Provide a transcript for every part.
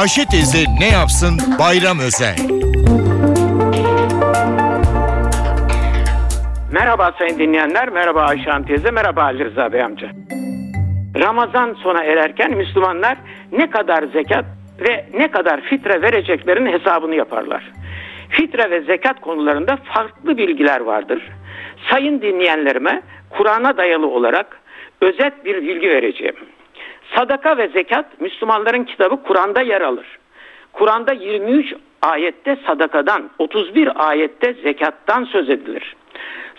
Ayşe teyze ne yapsın bayram özel. Merhaba sayın dinleyenler, merhaba Ayşe Hanım teyze, merhaba Ali Rıza Bey amca. Ramazan sona ererken Müslümanlar ne kadar zekat ve ne kadar fitre vereceklerinin hesabını yaparlar. Fitre ve zekat konularında farklı bilgiler vardır. Sayın dinleyenlerime Kur'an'a dayalı olarak özet bir bilgi vereceğim. Sadaka ve zekat Müslümanların kitabı Kur'an'da yer alır. Kur'an'da 23 ayette sadakadan, 31 ayette zekattan söz edilir.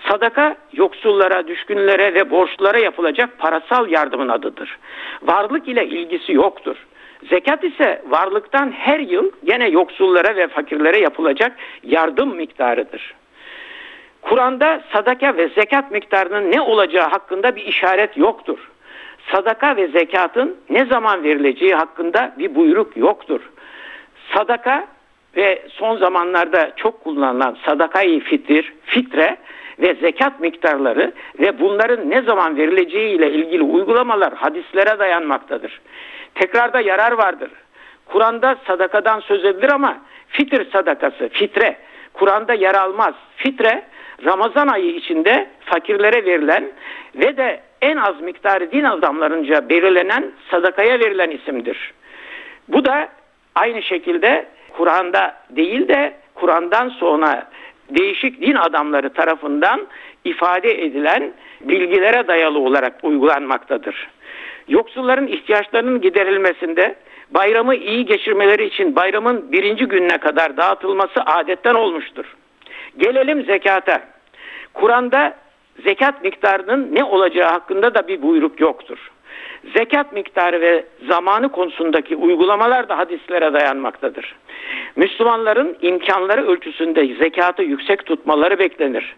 Sadaka yoksullara, düşkünlere ve borçlulara yapılacak parasal yardımın adıdır. Varlık ile ilgisi yoktur. Zekat ise varlıktan her yıl gene yoksullara ve fakirlere yapılacak yardım miktarıdır. Kur'an'da sadaka ve zekat miktarının ne olacağı hakkında bir işaret yoktur. Sadaka ve zekatın ne zaman verileceği hakkında bir buyruk yoktur. Sadaka ve son zamanlarda çok kullanılan sadakayı fitir, fitre ve zekat miktarları ve bunların ne zaman verileceği ile ilgili uygulamalar hadislere dayanmaktadır. Tekrarda yarar vardır. Kur'an'da sadakadan söz edilir ama fitir sadakası, fitre Kur'an'da yer almaz. Fitre Ramazan ayı içinde fakirlere verilen ve de en az miktarı din adamlarınca belirlenen sadakaya verilen isimdir. Bu da aynı şekilde Kur'an'da değil de Kur'an'dan sonra değişik din adamları tarafından ifade edilen bilgilere dayalı olarak uygulanmaktadır. Yoksulların ihtiyaçlarının giderilmesinde bayramı iyi geçirmeleri için bayramın birinci gününe kadar dağıtılması adetten olmuştur. Gelelim zekata. Kur'an'da zekat miktarının ne olacağı hakkında da bir buyruk yoktur. Zekat miktarı ve zamanı konusundaki uygulamalar da hadislere dayanmaktadır. Müslümanların imkanları ölçüsünde zekatı yüksek tutmaları beklenir.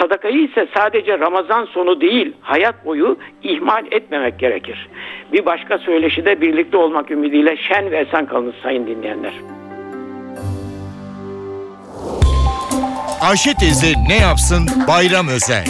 Sadakayı ise sadece Ramazan sonu değil, hayat boyu ihmal etmemek gerekir. Bir başka söyleşide birlikte olmak ümidiyle şen ve esen kalınız sayın dinleyenler. Ayşe teyze ne yapsın bayram özel.